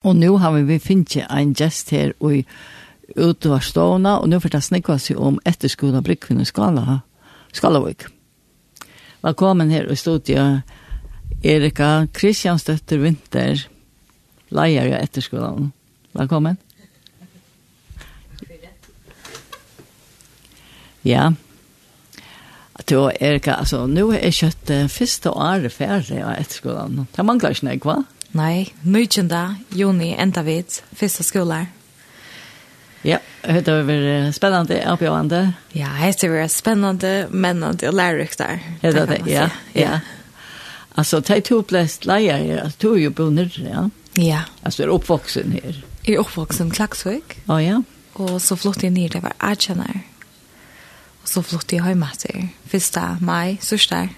Og nå har vi finnet en gest her og ute av stående, og nå får jeg snakke oss om etterskolen av Brikkvinn Skala, Skalavik. Velkommen her i studiet, Erika Kristiansdøtter Vinter, leier i etterskolen. Velkommen. Ja. Då Erika, altså, nå er kjøttet første året ferdig av etterskolen. Det mangler ikke noe, hva? Ja. Nei, 19. juni enda vid, første skolar. Ja, det har vært spennende, oppgjørende. Ja, det har vært spennende, mennende og lærerikt der. Ja, det det, ja. ja. Altså, det er to flest leier, altså, to er jo bunner, ja. Ja. Altså, du er oppvoksen her. Jeg er oppvoksen Klagsvøk. Å, ja. Og så flott jeg ned, det var erkjenner. Og så flott jeg hjemme til 1. mai, sørsdag.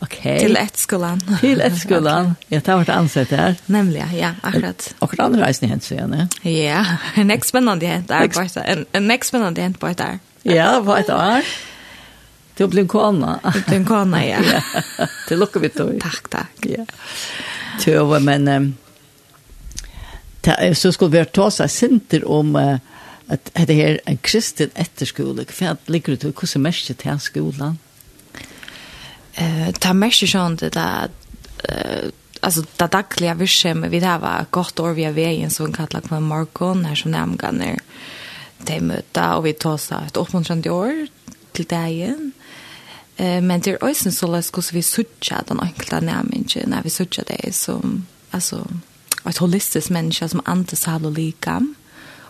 Okay. Til ett skolan. Til ett skolan. okay. Jag tar vart ansett där. Nämligen, ja, akkurat. Och det andra reisen hänt så igen, ja. Ja, en next spännande hänt där på ett en en next spännande hänt på ett där. Ja, på ett år. Du blev kona. Du en kona, ja. ja. Det lukkar vi då. Tack, tack. Ja. Tjöva, men um, så skulle vi ta sig sinter om uh, at det er en kristen etterskole. Hva ligger det til? Hvordan mest det til skolan? eh ta mest sånt eh alltså det dagliga vishem vi det var gott år vi är vägen som kallar för Markon här som nämnganer de möta och vi tar så ett uppmuntrande år till dagen eh men det är också så läs kus vi sucha den enkla nämningen när vi sucha det som alltså ett holistiskt människa som inte salo lika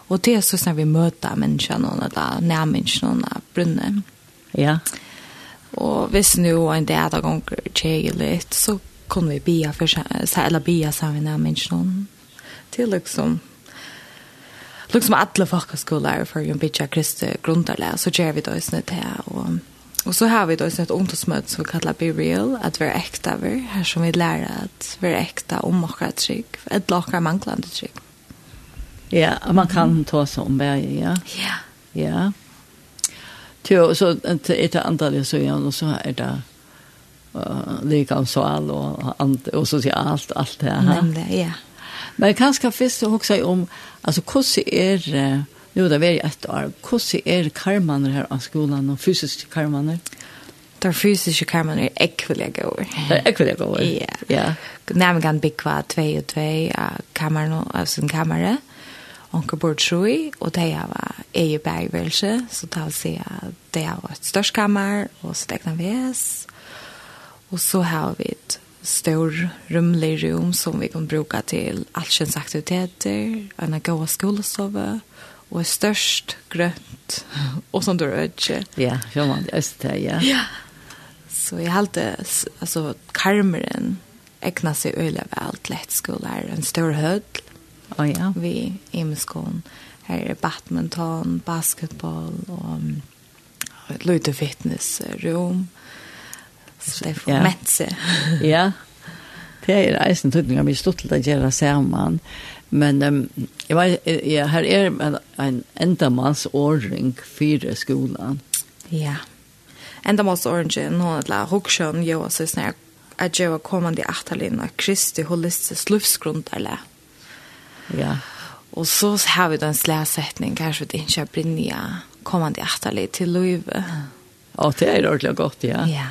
och det är så när vi möter människan och där nämningen och brunnen ja. Og hvis nu en dag da gonger litt, så kunne vi bia for seg, eller bia sammen med menneskene. Til liksom, liksom alle folkeskoler for en bitte kristne grunnarle, så gjør vi det også til. Og, og så har vi det også et ungdomsmøte som vi kallar Be Real, at vi er ekta vi, her som vi lærer at vi er ekta om akkurat trygg, et lakar manglande trygg. Ja, man kan ta seg om det, ja. Ja. Ja. Jo, så er det antalet så igjen, og så er det uh, likamsal og, and, och socialt, alt det her. Nemlig, ja. Men kanske först så också om, altså, hvordan er uh, nu det är ett år, hvordan er karmaner her av skolan och fysiska karmaner? de fysiske karmene er ekvillige gode. Det er ekvillige gode? Ja. ja. Nærmere kan bygge hva 2 og 2 av kammeren, av sin kammere onker bor troi, og det var eget bergvelse, så det vil si at det var et størskammer, og stegna ves, og så har vi et stor rymlig rum som vi kan bruka til allsens aktiviteter, en god skolesove, og et størst grønt, og sånt du rødje. Ja, fjør man det er ja. Ja, så jeg halte, altså, karmeren egna seg øyla vel til et skoler, en stor hødl, oh, ja. vi i Emilskån. Her er badminton, basketboll och ett litet fitnessrum. Så det er for ja. metse. ja, det er eisen tydning av min slutt å gjøre sammen. Men um, jeg, var, ja, her er en, en endamansordning för skolan. Ja. Endamansordningen, hon är huggsjön, jag och så snär at jeg var kommande i Ahtalin og Kristi holistisk livsgrund eller Ja. Og så har vi den slæsetning, kanskje det ikke er brinja kommande efterlig til løyve. Ja, det er ordentlig godt, ja. Ja.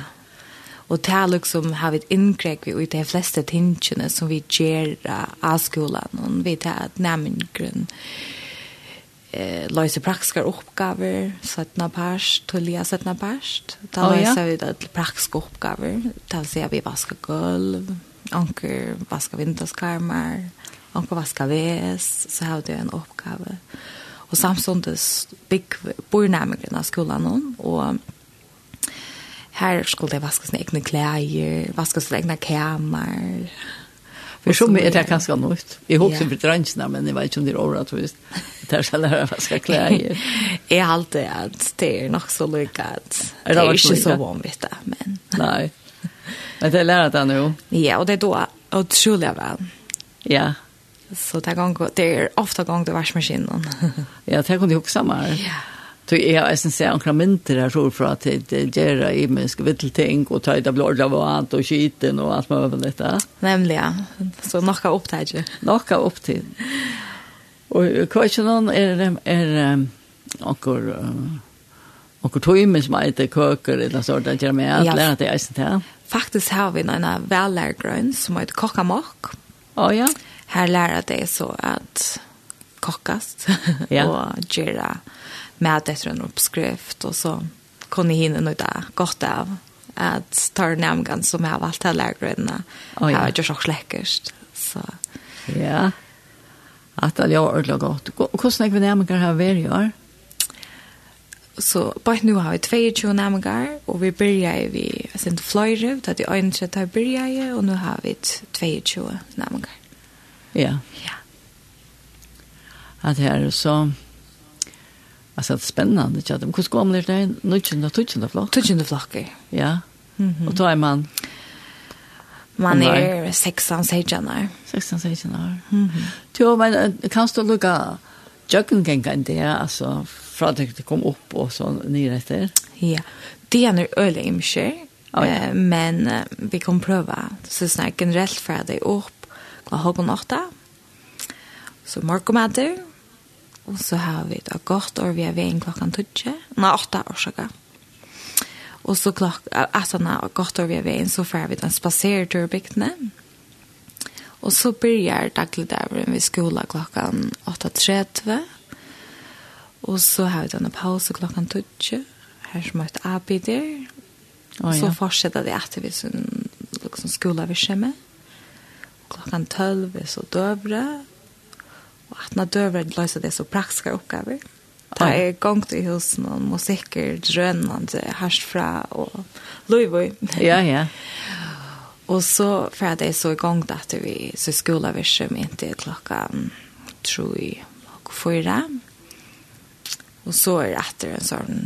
Og det er liksom har vi et inkräck vi i de fleste tingene som vi gjør av skolen, og vi tar et nämngrunn eh lösa praktiska uppgifter sättna past tullia sättna past ta lösa vi det praktiska uppgifter ta se vi vaska golv anker vaska vinterskarmar han kan vaska ves, så har det en oppgave. Og samtidigt bygg nærmere av skolan og her skulle det vaska sina egna kläder, vaska sina egna kamer. För som er det ganske nytt. Jeg hoppas yeah. for drangene, men jeg vet ikke om det är året visst. Det här ska lära vaska klær. Jeg har alltid at det er nok så lykke lyckat. Det är ikke så vanligt det, men... Nei. Men det är lärat han nu. Ja, og det er då utrolig vel. Ja. Så det går det är ofta gång det varsmaskinen. ja, det kan du också mer. Ja. Så jag har sen sett några mynter där tror för att det gör i mig ska vill tänk och ta det blod av allt och skiten och allt möjligt detta. Nämligen. Så några upptäckte. Några upptäckte. Och kvarsen är är akkur akkur tøymi som heiter køker eller så sånt der med at læra det eisen til. Faktisk har vi en velærgrønn som heter kokkamokk. Å ja här lära dig så att kockas ja. och göra med efter en uppskrift och så kan ni hinna något gott av att ta nämgan som jag har allt här lägrarna. Oh, ja. Jag har gjort så läckert. Så. Ja. Att det är ordentligt gott. Hvordan er vi nämgar här varje år? Så bara nu har vi 22 nämgar och vi börjar vi sin flöjre, att vi har inte tar börjar och nu har vi 22 nämgar. Ja. Ja. At her er så... Alltså det är spännande. Jag vet inte, hur ska man lära dig? Nutjande, tujande flock? Tujande flock, ja. Mhm. Och då är man... Man är 16-16 år. 16-16 år. Mm -hmm. Jo, men kan du lukka kan en det, alltså fra det kom upp och så nere efter? Ja, det är nu öle imkjer. Oh, Eh men vi kommer prøve så snart generellt för det upp kva klokken åtta. Så morgomater, Og så har vi det godt år vi er ved en klokken tøtje. Nei, åtta årsaker. Og så klokk, altså, na godt år vi er ved en, så får vi den spasertur bygdene. Og så börjar dagligdagen vi skola klokkan 8.30. Og så har vi denne pause klokkan 12. Her som er et arbeid der. Og så fortsetter det etter vi som liksom, skola vi kommer klokkan 12 er så døvre, og at når døvre løser det så praktiske oppgaver. Da er gongt i husen og musikker, drønnende, hersfra og løyvøy. Ja, ja. Og så for det så i gang at vi så skoleverset min til klokka tror jeg og fyra. Og så er det etter en sån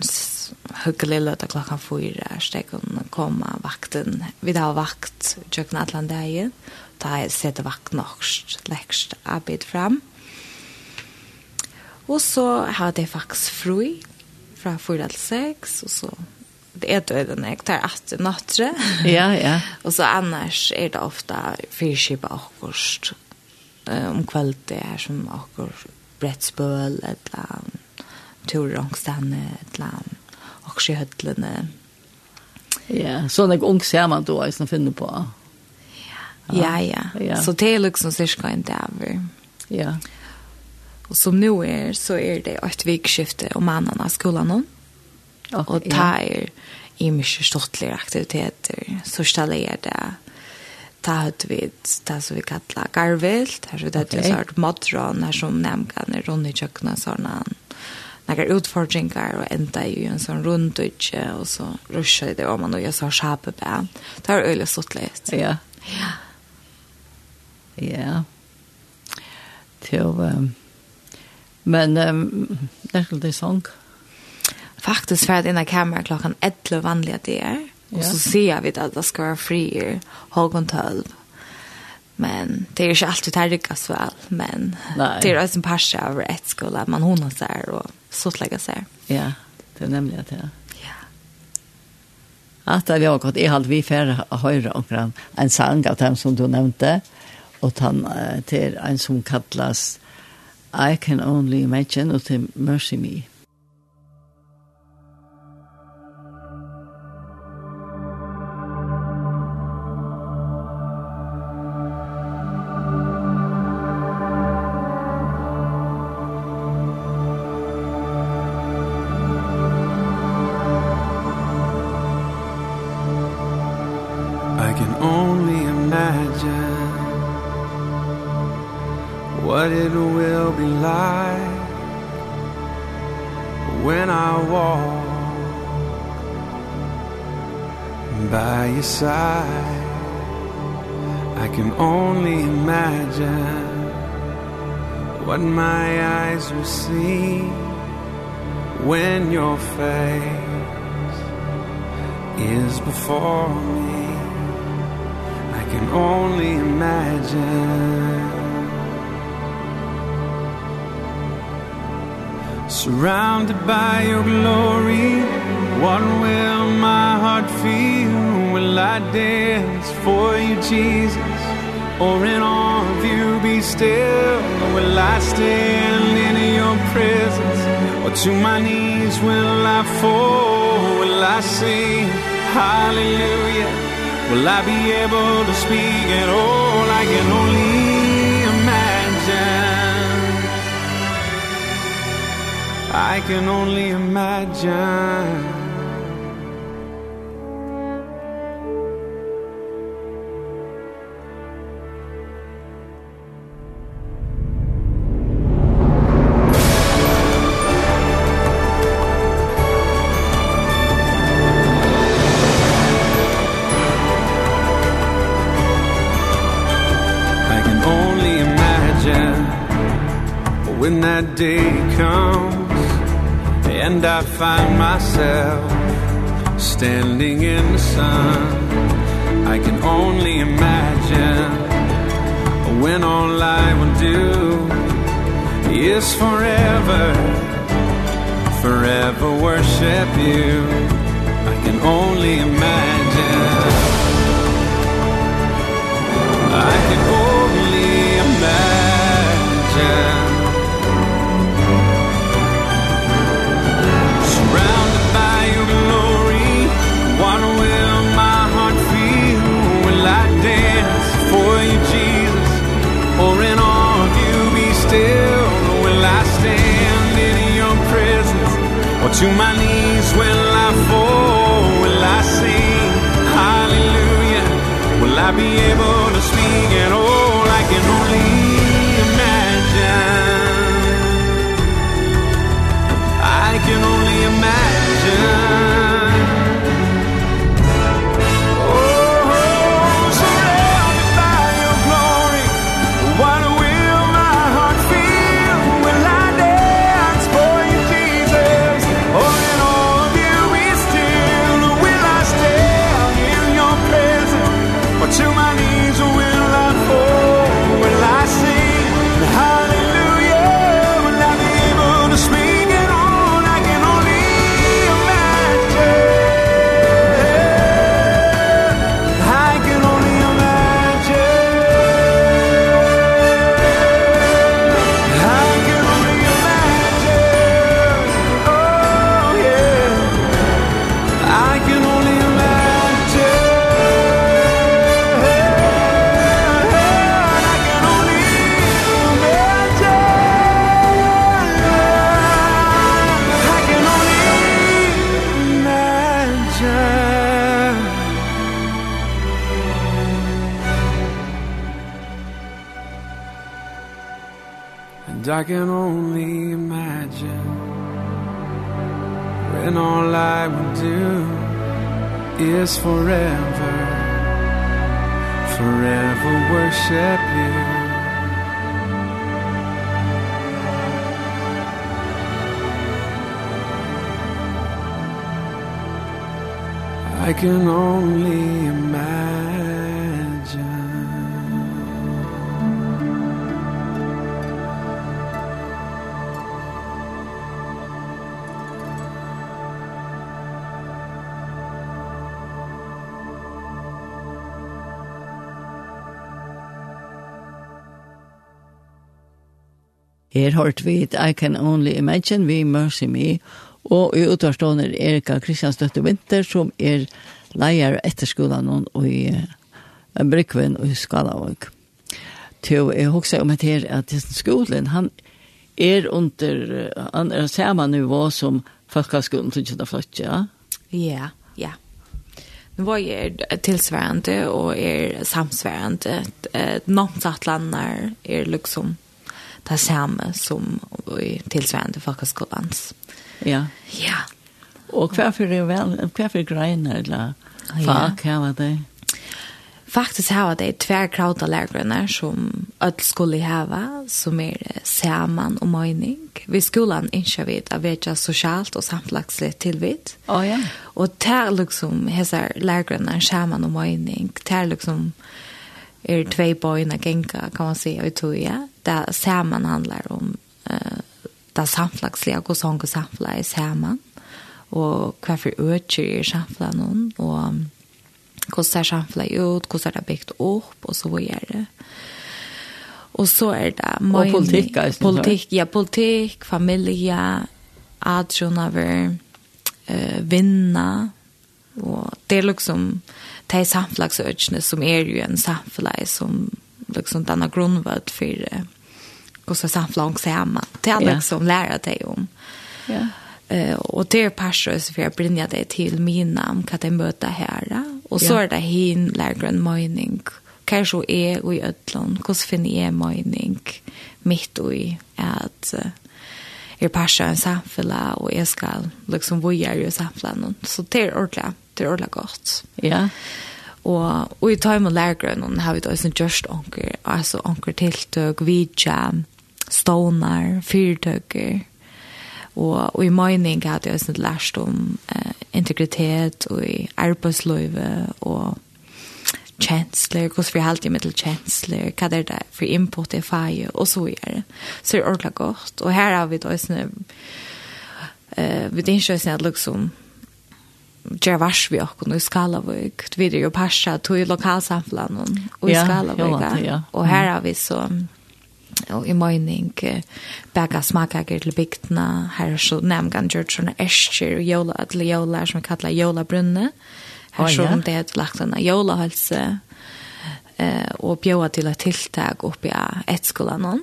hyggelig løte klokka fyra, steg hun komme vakten. Vi har vakt kjøkken Atlanteie, da jeg setter vakt norsk, lekst arbeid fram. Og så har det faktisk fri fra fyra til seks, og så det er døden jeg tar at nattre. Ja, ja. og så annars er det ofte fyrskipa akkurat om um, er som akkurat brettspøl eller turrongstan ett land och sjödlene. Ja, så när ung ser man då är finner på. Ja, ja. ja. Så det är liksom cirka en där. Ja. Och som nu är så är det ett vikskifte om mannen av skolan. Och, ta er i mycket stortliga aktiviteter. Så ställer jag det ta ut vid det som vi kallar garvilt, här så det är sådant modron, här som nämnkan är rundt i kökna sådana. Mm några utfordringar och ända i en sån runt och och så ruschar det om man och jag sa sharpe på. Det har öle stått lite. Ja. Ja. Ja. Till men um, det är det sång. Faktiskt för att innan kameran klockan 11 vanliga det är. Och så ser vi att det ska vara fri halv 12. Men det är ju inte alltid det här lyckas väl. Men Nej. det är ju en pass över ett skola. Man honar sig och så slägga sig. Ja, det är nämligen det. Ja. Att det har gått i halv vi färre höra och grann en sang av dem som du nämnde och han till en som kallas I can only imagine och till Mercy Me. by your side. I can only imagine What my eyes will see When your face is before me. I can only imagine. Surrounded by your glory What will my heart feel? Will I dance for you, Jesus? Or in all of you be still? Or will I stand in your presence? Or to my knees will I fall? Will I sing hallelujah? Will I be able to speak at all? I can only imagine I can only imagine day comes and I find myself standing in the sun. I can only imagine when all I will do is forever forever worship you. I can only imagine. I can only imagine. To my knees will I fall, will I sing hallelujah? Will I be able to speak at all? I can only imagine. I can only I can only imagine When all I would do Is forever Forever worship you. I can only imagine Her hørt vi I Can Only Imagine, vi Mercy Me, og i utvarstående er Erika Kristiansdøtte Winter, som er leier etter skolen og i uh, Brykven og i Skalavåg. Til jeg husker om etter at skolen, han er under, han er samme nivå som folkeskolen til Kjønne Fløtje, ja? Ja, ja. Nu var jag tillsvärande och är samsvärande. Eh, Namnsatlandar är liksom det samme som i tilsvarende folkeskolans. Ja. Ja. Og hvorfor er vel, hvorfor greiner eller fag ja. hava det? Faktisk har det tver krauta lærgrunner som alle skulle hava, som er saman og møyning. Vi skolan innskjer vi at vi sosialt og samtlagslig tilvitt. Å oh, ja. Og ter liksom hesar lærgrunner saman og møyning, ter liksom er tvei bøyna genka, kan man si, og i tog, ja det sammen handlar om eh, det samflagsliga och sång samflag samfla är og hva for øker är samflag noen, og hvordan ser samflag ut, hvordan er det bygd opp, og så videre. Og så er det Og politikk, er det Politikk, ja, politikk, familie, adjonaver, uh, vinna. Og det er liksom de samflagsøkene som er jo en samflag som liksom denna grundvärd för och så samflång samman. Det är yeah. som lära dig om. Ja. Yeah. Eh uh, och det är passus för jag brinner dig till min namn kan det möta här och så är det hin lägre mening. Kanske är och i ödlon, hur finner jag mening mitt och i att uh, er passa en samfella, og jeg skal liksom vojere i samfella. Så det er ordentlig, det er ordentlig godt. Ja. Og, og i time og lærgrønnen har vi da også gjørst anker, altså anker tiltøk, vidtjam, stånar, fyrtøkker. Og, og i mening hadde jeg også lært om eh, integritet og i arbeidsløyve og kjensler, hvordan vi halte med til kjensler, hva er det for input i faget, og så videre. Så det er ordentlig godt. Og her har vi da også, eh, vi ikke også at liksom, gjør vars vi åkken i Skalavøk, vi er jo passa til lokalsamfunnet og i Skalavøk. Ja, ja, ja. Og her har vi så, og i mening bæka smakager til bygdene. Her er så nemgan gjort sånne eskjer og jola, til jola som vi kallar jola brunne. Her oh, ja. som det er lagt en jola halse eh, og bjóa til et tiltak oppi av etskolan.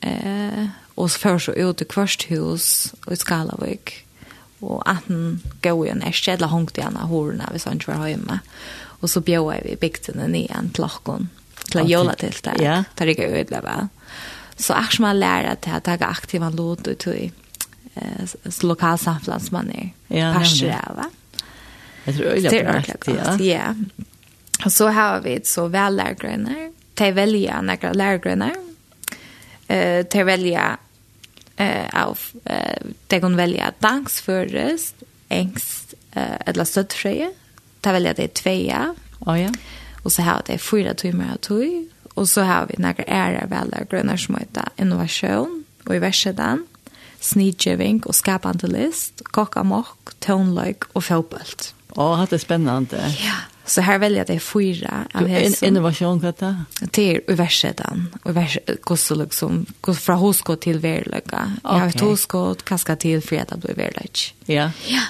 Eh, og så først så ut i kvarsthus og i Skalavik. Og at han gå i en eskjer, eller hongt i henne hårene hvis han ikke var hjemme. Og så bjóa vi bygdene nian til okken til å jola til det. Ja. Det er ikke ødelig, vel? Så jeg som har til at jeg er aktiv en lot ut i eh, lokalsamfunnet som man er ja, passer av, va? Jeg tror ødelig er ødelig, ja. Ja. Og så har vi så vel lærgrønner. De velger noen lærgrønner. Uh, De velger av de kan velge dansk først, engst, eller støttfrøye. De velger det tveia. Å ja. Och så har det fyra timmar av tog. Och så har vi några ära väl gröna som heter innovation och i världen snidgiving och skapande list, kockamock, tonlöjk och fotbollt. Åh, oh, det är spännande. Ja, så här väljer det fyra av det som... Innovation, vad det? Det är i världen. Och kostar liksom, från hosko till verlöga. Jag har ett hosko, kaskar till fredag blir verlög. Ja. Ja.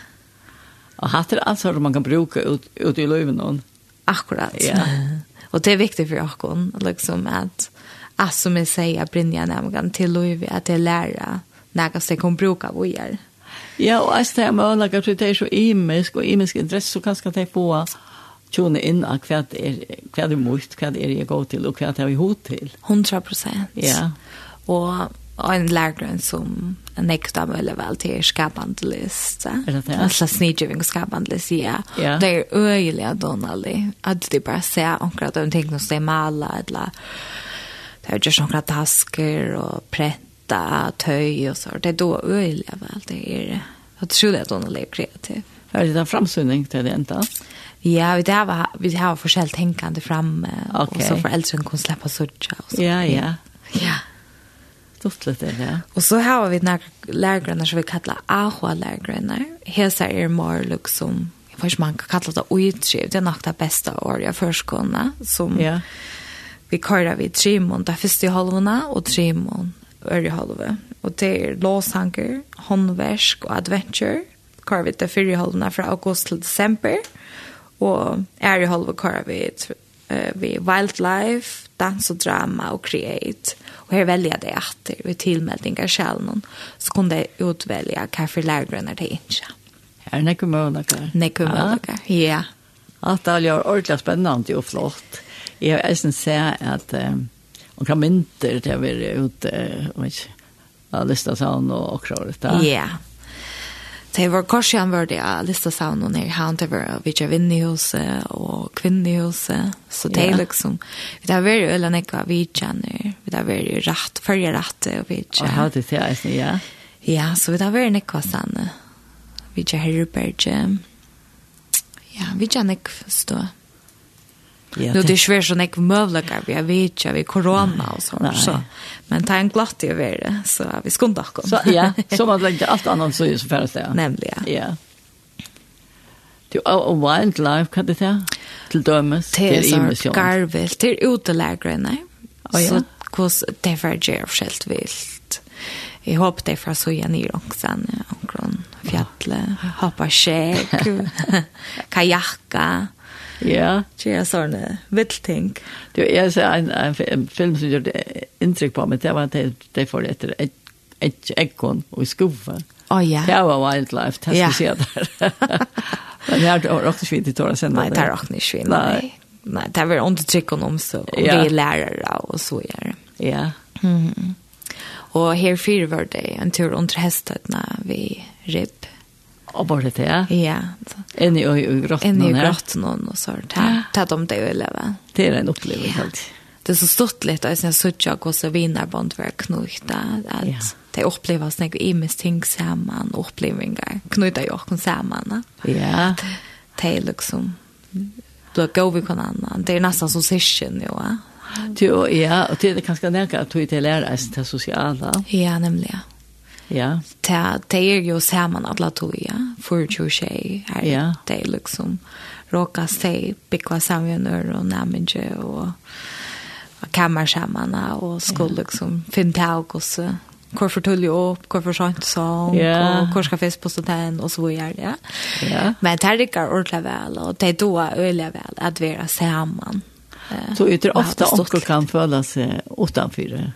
Och här är allt man kan bruka ut, ut i löven någon. Akkurat. Ja. Og det er viktig for Akon liksom at at som jag säger brinja nemlig til och vi att det lära några som kan bruka vad gör. Ja, og jeg det är möjligt att det er så imisk og imisk interesse, så kanske det få tjone inn av hva det er, hva det er mot, hva det er jeg går til, og hva det er vi hod til. 100 prosent. Ja. Og en lærgrønn som nekst av veldig vel til skapende list. Er det det? Alla snidgjøving og skapende list, ja. Yeah. Det er øyelig av Donnelly. At de bare ser akkurat de tingene som de maler, eller det er jo ikke noen tasker og pretta, tøy og så. Det er da øyelig av vel. Det er utrolig at Donnelly er kreativ. Er det en framsunning til det enda? Ja, vi har, vi har forskjellig tenkende fremme, okay. og så foreldrene kunne slippe å sørge. Ja, ja. Ja. Stortlet det, ja. Og så har vi några lärgrenar som vi kallar AHA-lärgrenar. Hesa är mer liksom, jag vet inte man kan kalla det utskriv, det är nog det bästa år jag förskunna som ja. vi kallar vi trimon, det första halvorna och trimon öre halve. Och det är låshanker, håndversk och adventure. Kallar vi det fyra halvorna från august till december. Och är halve kallar vi, vi wildlife, dans och drama och create. Och här väljer det att vid tillmeldningar själv någon så kunde jag utvälja kaffe lärgrönar det inte. Är det några månader? Några månader, ja. Att det är ordentligt spännande och flott. Jag har sen sett att hon kan mynter det att vara ute och lyssna sig an och klara det. Ja. Det var kors igjen var det jeg lyst til å savne ned i havn, det var Vidja Vinnehuset og Kvinnehuset, så det er liksom, det har vært eller nekva vi känner vi har vært rett, førre rätt och vi Og har det eisen, ja? Ja, så vi har vært nekva sanne, Vidja Herberge, ja, vi Vidja nekva stå. Ja, nu det är svårt så nek mövlagar vi har vet ju vi corona och sånt så. Men det är en glatt i värre så vi skundar kom. Så ja, så man lägger allt annat så är så färdigt där. Nämligen. Ja. Du og wild life kan det ta til dømes til emisjon. Garvel til utelagrene. Oh, ja. Så kos det är var jeg forskjellt vilt. Jag hoppas det är fra så igjen i Rongsen, omkron fjallet, hoppa kjekk, kajakka, Ja. Det er sånne vildting. Det er så en, en film som gjorde inntrykk på meg, det var at det, det får etter et, et ekkon og skuffa. Å oh, ja. Det var wildlife, det skal jeg si der. Men det er også ikke vidt i tåra senda. Nei, det er også ikke vidt. Nei. Nei, det er undertrykk om så, og ja. vi er lærere og så gjør det. Ja. Mm. Og her fyrer var det en tur under hestetene vi ribb Og bare det. Ja. En i i grottan. En i grottan och så där. Ta dem det vill leva. Det er en upplevelse helt. Det är så stort lite att jag söker och så vinner bandverk knutna att ja. det upplevs när vi är ting samman upplevelser knutna jag kan samman. Ja. Det är liksom då går vi kan annan. Det är nästan som session jo. va. Du ja, og det er kanskje nära at du ikke lærer lärare til sociala. Ja, nämligen. Ja. Ta det är ju samman alla två ja. För ju tjej här. Ja. Det är liksom råka sig bygga samvänner och namnge och kammarsammarna och skulle liksom finna så hvor for tullig opp, hvor for sånt sånn, yeah. og hvor skal fisk på stedet, og så videre. Ja. Ja. Men det rikker ordentlig vel, og det er da øyelig vel at vi er sammen. Så ytter ofte onkel kan føle seg utenfor.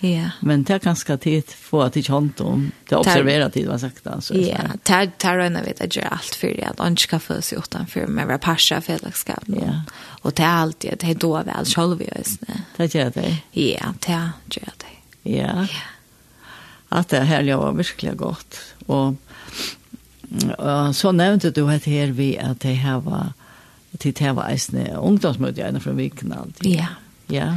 Ja. Men det er ganske tid få at ikke hånd om, det er observeret tid, man sagt. da. Så, ja, det er røyne vi det gjør alt for at han ikke kan føle seg utenfor, men vi har passet fellesskap. Ja. Og det er alltid, det er da vi alt selv i øsene. Det gjør det? Ja, det gjør det. Ja. At det her var virkelig godt. Og, og så nevnte du at her vi at det her var, til det her var eisne ungdomsmøte gjerne fra Vikenald. Ja. Ja. Ja.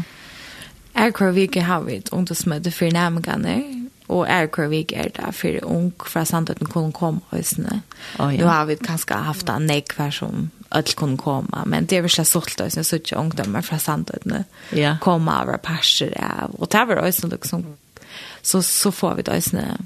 Er hvor vi ikke har vi ungdomsmøte for nærmengene, og er hvor vi ikke er der for ung fra samtidig kunne komme høysene. Oh, ja. Nå har vi kanskje haft en nek hver som alle kunne komme, men det er vel ikke sålt høysene, så ikke ungdommer fra samtidig ja. komme av og passer av, og det var høysene liksom, så, så får vi høysene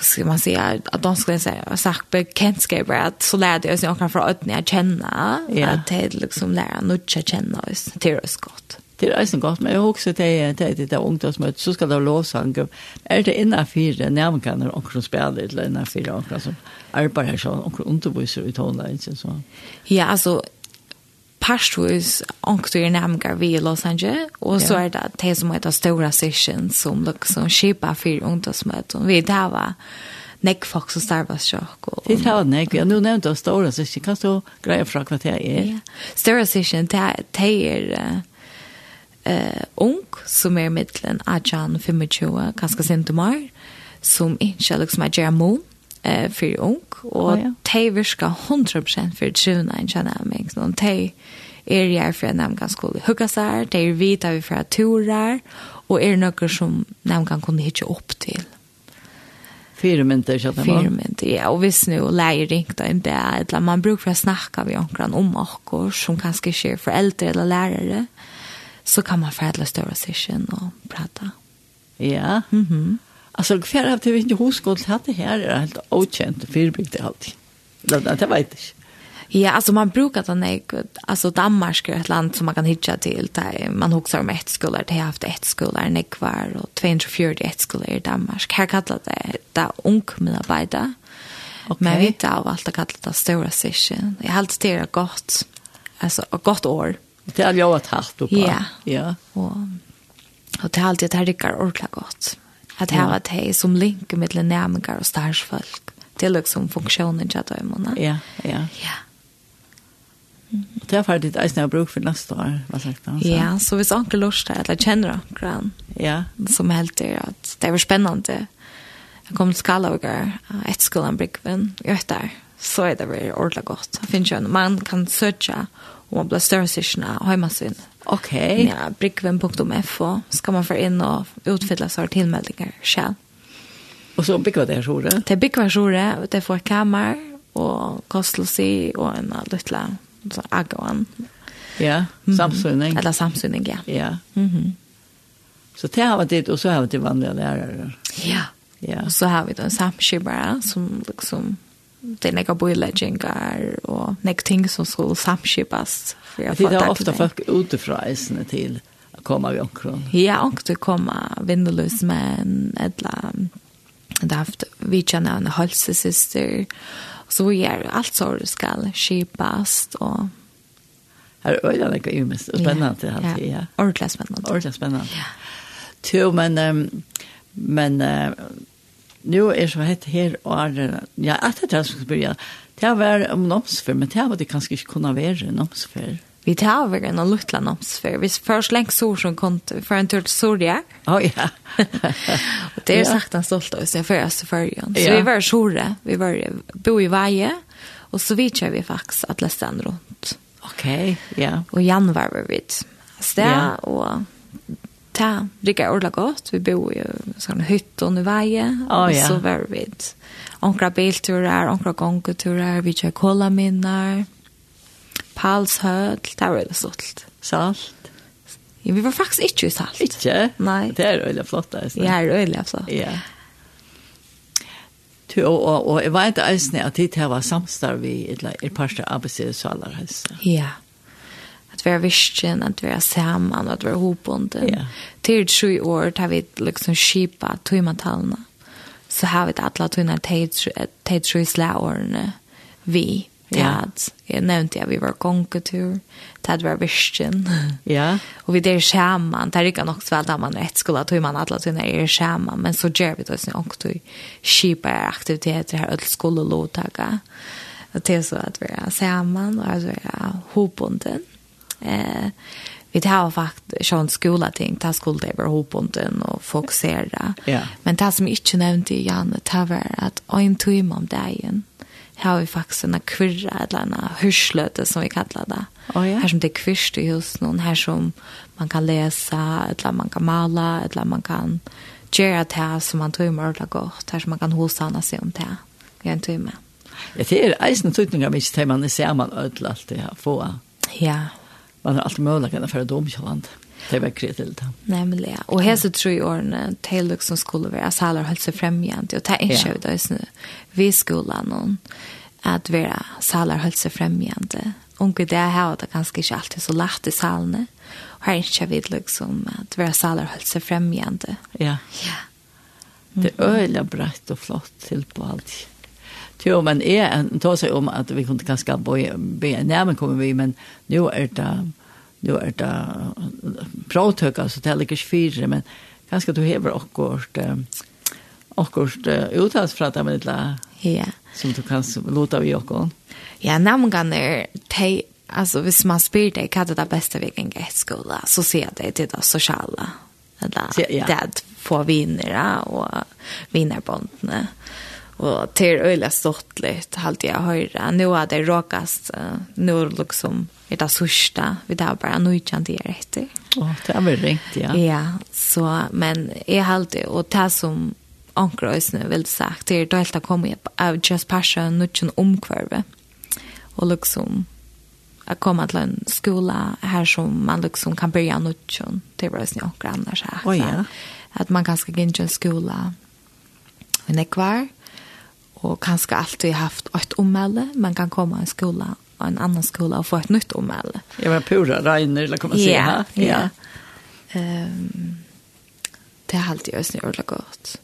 ska man säga att de skulle säga sagt bekantskap att så lärde jag sig några från ödna jag känna att det är liksom lära nutcha känna oss till oss gott. Det er eisen godt, men jeg husker til det det der ungdomsmøte, så skal det være lovsang. Er det innan fire nærmekaner, onker som spiller, eller innan fire onker som arbeider sånn, onker underviser i tåla, ikke så? Ja, altså, parstus onker i nærmekar vi i Los Angeles, og så er det det som heter Stora Session, som liksom skipa fire ungdomsmøte, vi der var nek folk som starvas sjokk. Det er det nek, ja, nu nevnte jeg Stora Session, kan du greie fra hva det er? Ja, Stora Session, det er eh, ung som er mittlen Ajan 25, kanskje sintomar, som ikke liksom er Jermon, eh, for ung, og oh, ja. de virker 100% for tjuna en kjenneming, sånn, de er jeg for at nemgan skulle hugga seg, de er vita vi fra turer, og er noe som nemgan kunne hitje opp til. Fyra mynter, så det Fyra mynter, ja, og hvis nu leir ringt en bæ, man brukar for å snakka vi omkran om okkur, som kanskje ikke er foreldre eller lærere, mm så kan man färdla större session och prata. Ja. Mhm. Mm alltså ungefär har vi inte huskått det här är helt okänt fyrbygd alltid. Det det vet jag. Ja, alltså man brukar den är alltså Danmark är ett land som man kan hitcha till där man huxar om ett skolor, det har haft ett skolor när kvar och 240 ett skolor i Danmark. Här kallar det där ung medarbetare. Okay. Men vi vet av allt att kalla det stora session. Jag har alltid det gott. Alltså ett gott år. Det har jag varit hatt på. Ja. Ja. Och och det har alltid det här ryckar ordla gott. Att det har det som länk mellan närmare och starsfolk. Det är liksom funktionen jag då imorgon. Ja, ja. Ja. Och det har faktiskt ett snäv bruk för nästa år, vad sagt han. så. Ja, så hvis onkel Lars där eller känner grann. Ja. Som helt det att det var spännande. Jag kom till Skalager, ett skolan Brickven, jag där. Så är det väl ordla gott. Det finns ju en man kan söka om man blir större sysna och hemma sin. Okej. Ja, brickven.fo ska man få in och utfylla så här tillmeldingar själv. Och så bygger det här sjore? Det byggvar sjore, och det får kammar och kostelsi och en lilla agåan. Ja, samsyning. Eller samsynning, ja. Ja. Mm -hmm. Så det har varit och så har vi det vanliga lärare. Ja. Ja. Och så har vi då en som liksom det är några bojläggningar och några ting som skulle samskipas. Det är ofta folk utifrån isen til å komme vid omkron. Ja, omkron komma vindelös med en ädla. Det har haft vidtjärna en hölsesister. Så vi är allt så det ska skipas och Her er det något ymest och spännande yeah, alltid, ja. Ordentligt spännande. Ordentlig spennende. Ja. Jo, men, men nu er så hett här år ja at det er som skal begynne, det var om nomsfär men det var det kanske inte kunna vara nomsfär vi tar över en lilla nomsfär vi först längs så som kom för en tur till Soria Å, oh, ja. Och det är sagt han stolt av och sen oss för förrjan så ja. vi var sore. Vi var bo i Vaje och så vi kör vi fax att läsa runt okej okay, ja. Yeah. och Jan var vi vid stä yeah. och ta rika ordla gott. Vi bor i sån hytt och veje. Oh, ja. Så var vi onkra bilturer, onkra gångturer, vi kör kolla minnar. Palshöll, det var det stolt. Salt. Ja, vi var faktiskt inte i salt. Inte? Nej. Det är öjliga flott. Det är öjliga flott. Ja. Tu og og og jeg vet eisne at tit hava samstarv við ella er parsta arbeiðssalar hesa. Ja at vi er visken, at vi er sammen, at vi er hopbunden. Yeah. Til sju år tar vi liksom skipa tøymatalene. Så har vi det alle tøyna till sju släårene vi. Tad, jeg nevnte at vi var konketur, at vi var visken. Ja. Og vi der skjermen, det er ikke nok svært at man rett skulle skole, tog man alle tøyene er skjermen, men så gjør vi det også nok til kjipere aktiviteter her, alle skole og. Det er så at vi er sammen, og at vi er hopunden. Eh, vi tar faktisk sån skola ting, ta skoldeber hopunden og fokusere. Ja. Men det som jeg ikke nevnte i Janne, det var at en time om dagen har vi faktisk en kvirra eller en hørsløte som vi kallar det. Oh, ja. Her som det er kvirst i hos noen, her som man kan läsa, eller man kan mala, eller man kan gjøre det som man tog med ordentligt godt, her som man kan hosana seg om det. Jag en time. Ja, det er eisen av men inte man ser samman ødel alt det her få. Ja, man har alltid möjligt att föra dom land. Det var krävt till det. Nämligen. Ja. Och här så tror jag åren till som skulle vara salar hälsofrämjande och ta en show där just nu vid skolan och att vara salar hälsofrämjande. Och det här har det ganska inte alltid så lätt i salarna. Och här är inte liksom att vara salar hälsofrämjande. Ja. Ja. Mm. Det är öjliga brett och flott till på allt. Jo, men är tar seg om att vi kunde kanske be be närmare kommer vi men nu är det nu är det prøvdøk, altså, det er ikke fyra men kanske du hever akkurat akkurat utas fra det med la ja. Som du kan låta vi också ja namngan är te alltså hvis man spyr dig är det bästa vi kan get skola så ser det till det sociala eller det får vinnare och vinnarbondne. Och det är öjliga stortligt halt jag hör. Nu är det råkast. uh, Nu liksom är det sista. Vi tar bara nöjtjande jag rätt. Ja, det är väl riktigt, ja. Ja, så, men jag halt alltid, och det som ankrøys nu vil sagt det er det helt kommet opp av just passion og noen omkvarve og liksom at komme til en skola her som man liksom kan börja noen det var sånn anker annars her oh, ja. at man kanskje kan ikke en skole men det kvar og kanskje alltid haft ett omelde. Man kan komma i en skola og en annan skola og få ett nytt omelde. Jeg var pura regner, eller kan man si ja. Ja, ja. Det har alltid øsne ordentlig gott.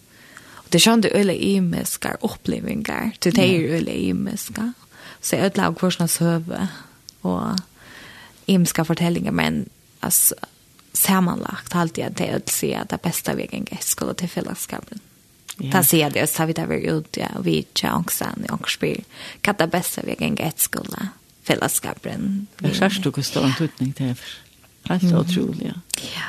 Och det skjønner øyne imiska opplevinger, til det er øyne imiska. Så jag ødela av korsens høve och imiske fortellinger, men alltså, sammanlagt alltid at det att säga att det bästa vägen är skola till fällskapen. Yeah. Ta se det så vi där ut ja vi chansan i angstspel. det bästa vi gäng ett skola fällskapen. Jag särs du stor en tutning till. Helt utrolig, Ja. Ja.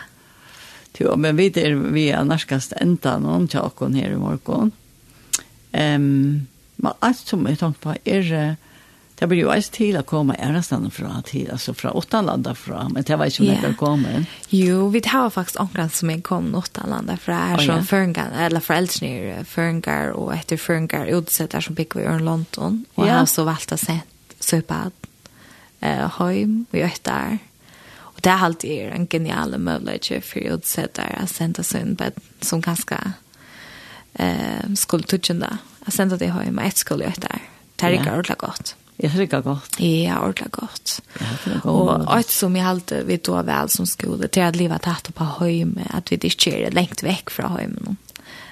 Jo, men vi er vi er nærkast enda noen tjakon her i morgen. Um, men alt som jeg tenkte på er det blir jo eis til å komme ærestene fra til, altså fra åtta landa fra, men det var ikke om yeah. jeg komme. Jo, vi tar faktisk omkring som jeg kom åtta landa fra, er oh, som ja. Føringar, eller fra Elsnir, Føringar og etter Føringar, utsetter som bygger vi i London, og yeah. jeg har så valgt å se Søpad, eh, Høym, vi er der. Og det er alltid er en genial mulighet for utsett der å sende sin bed, som ganske eh, skulle tutsjende, å sende det Høym, et skulle ut der. Det er ikke ordentlig godt. Jeg tror det er godt. Ja, ordentlig godt. Og alt som jeg halte vi då vel som skole, til at livet er tatt på høyme, at vi ikke er lengt vekk fra høyme.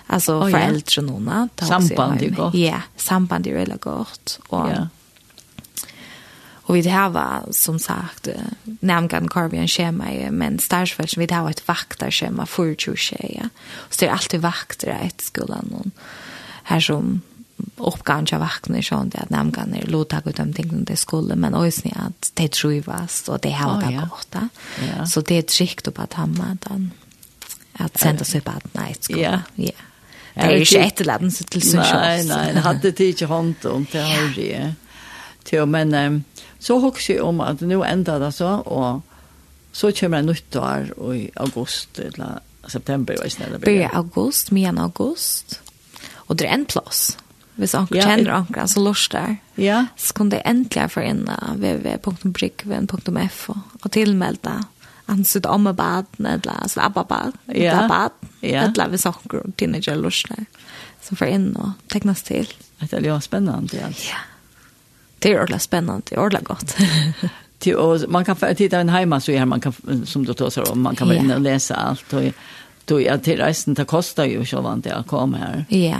Altså oh, foreldre noen. Samband er godt. Ja, samband er veldig godt. Og, ja. Og vi har, var, som sagt, nærmgan kar vi en skjema, men stærsfelt, vi har var et vaktarskjema for 20 tjeja. Så det er alltid vakter i etter skolan, her som uppgång jag vaknar så att jag nämn kan låta gå dem ting det skulle men också ni att det tror ju vast och det har det gott ja. så det är skikt upp att hamna den att sända sig på att nej ja. Ja. Det är ju ett land så till sin nej det hade det inte hand om det har det. Till men så hooks ju om att nu ändrar det så och så kommer det nytt år i augusti eller september i snälla börja august mian august. Och det är en plats hvis anker ja, kjenner anker, så lort der. Ja. Så kan det endelig få inn www.brikven.f og tilmelde han sitt om baden, eller så abba ja. eller bad, ja. eller hvis anker og teenager lort der, som får inn og tegnes til. Det er jo spennende, ja. Ja. Det er ordentlig spennende, ordentlig godt. till och man kan titta en hemma så här man kan som du tar om man kan vara inne och läsa allt och då är till resten det kostar ju så vant det att komma här. Ja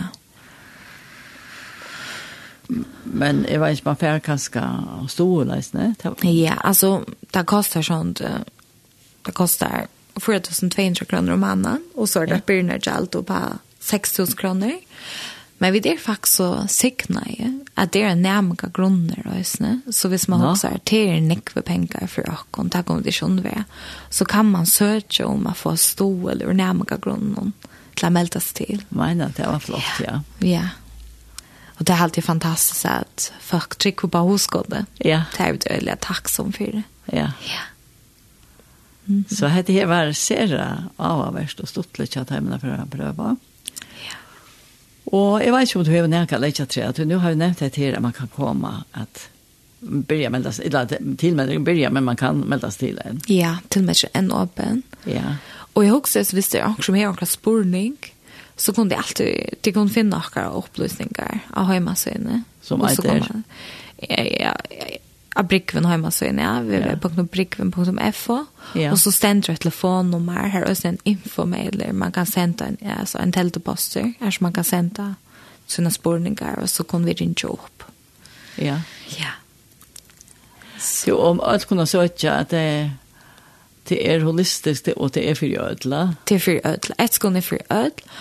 men jeg vet ikke, man får kanskje stor läs ne ja alltså det kostar sånt det kostar 4200 kronor om annan och så är det börnar allt och på 6000 kronor Men vi det är faktiskt så sikna ju att det är närmare grunder och. Så hvis man också har till nick för pengar för att konta kondition vi så kan man söka om att få stå eller närmare grunden till att meldas till. at det var flott, ja. Ja. Och det är alltid fantastiskt att folk trycker på huskåde. Ja. Det är jag väldigt tacksam för det. Ja. Ja. Mm -hmm. Så hade det var sera av värst och stått lite att hemma för att pröva. Ja. Och jag vet inte om du har nämnt att lägga tre nu har jag nämnt det här att man kan komma att börja meldas eller till med börja, men man kan meldas sig till en. Ja, till med en öppen. Ja. Och jag också, så visste jag också mer en spårning. Ja så kunde jag alltid det kunde finna några upplysningar av hemmasöjne. Som allt är? Ja, av Brickven hemmasöjne, ja. Vi är på brickven.fo. Ja. Och så ständer ett telefonnummer. Här är en infomailer. Man kan sända en, ja alltså, en telteposter. Här som man kan sända sina spårningar. Och så kunde vi ringa upp. Ja. Ja. Så om allt kunde söka att det det är holistiskt och det är för ödla. Det är för ödla. Ett skån är för ödla.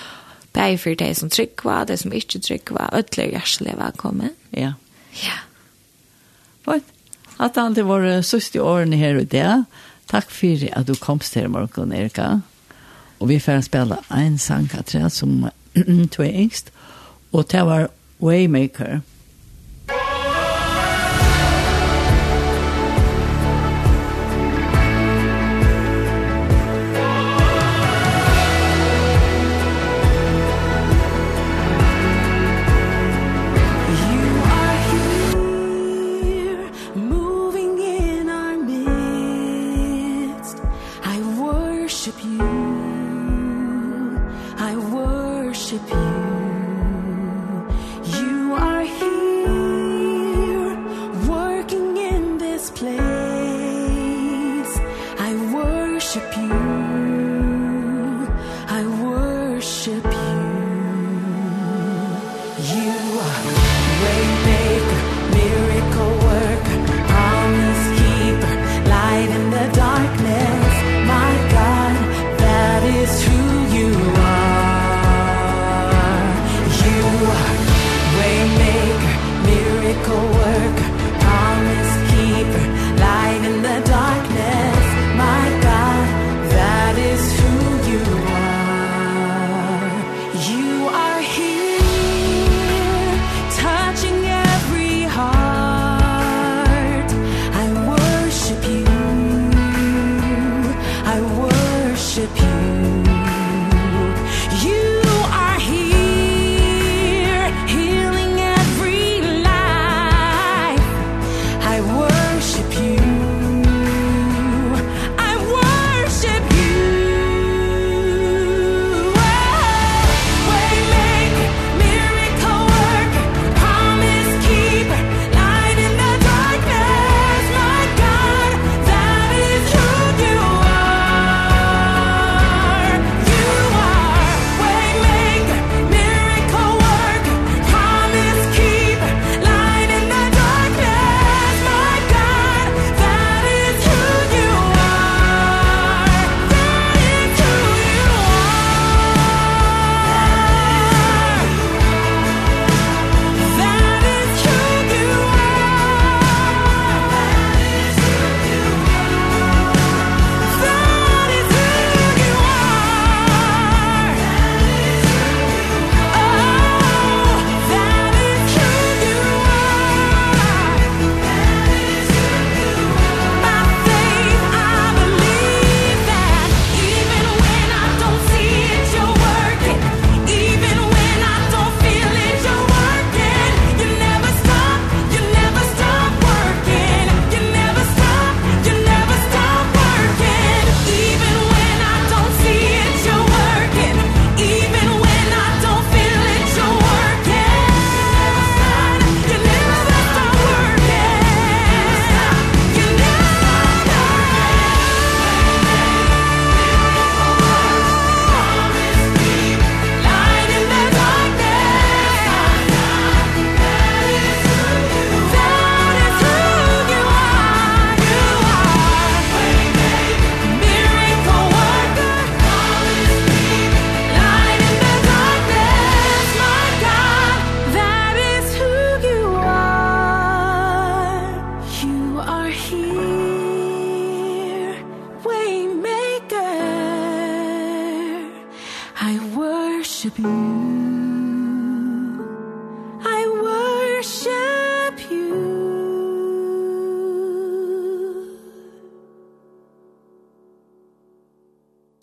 Bæg for de som tryggva, de som ikke tryggva, ødler hjertelig velkommen. Ja. Ja. Fint. At han til våre søste årene her og det. Takk for at du komst her i morgen, Erika. Og vi får spille en sang, Katrin, som du er yngst. Og det var Waymaker. Waymaker.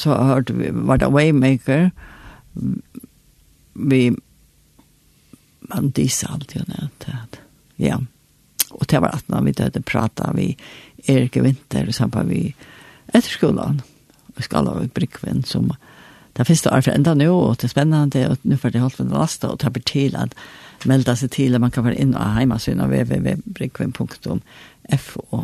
så hørte vi, var det Waymaker, vi, man disse alltid og nevnt Ja, og det var at når vi døde prata vi Erik Vinter, sammen vi etter skolen, vi skal ha Brickvin, som det finnes det for enda nå, og det er spennende, og nå får det holdt for det laste, og det blir til at melda seg til, at man kan være inn og heima sin av www.brickvin.fo.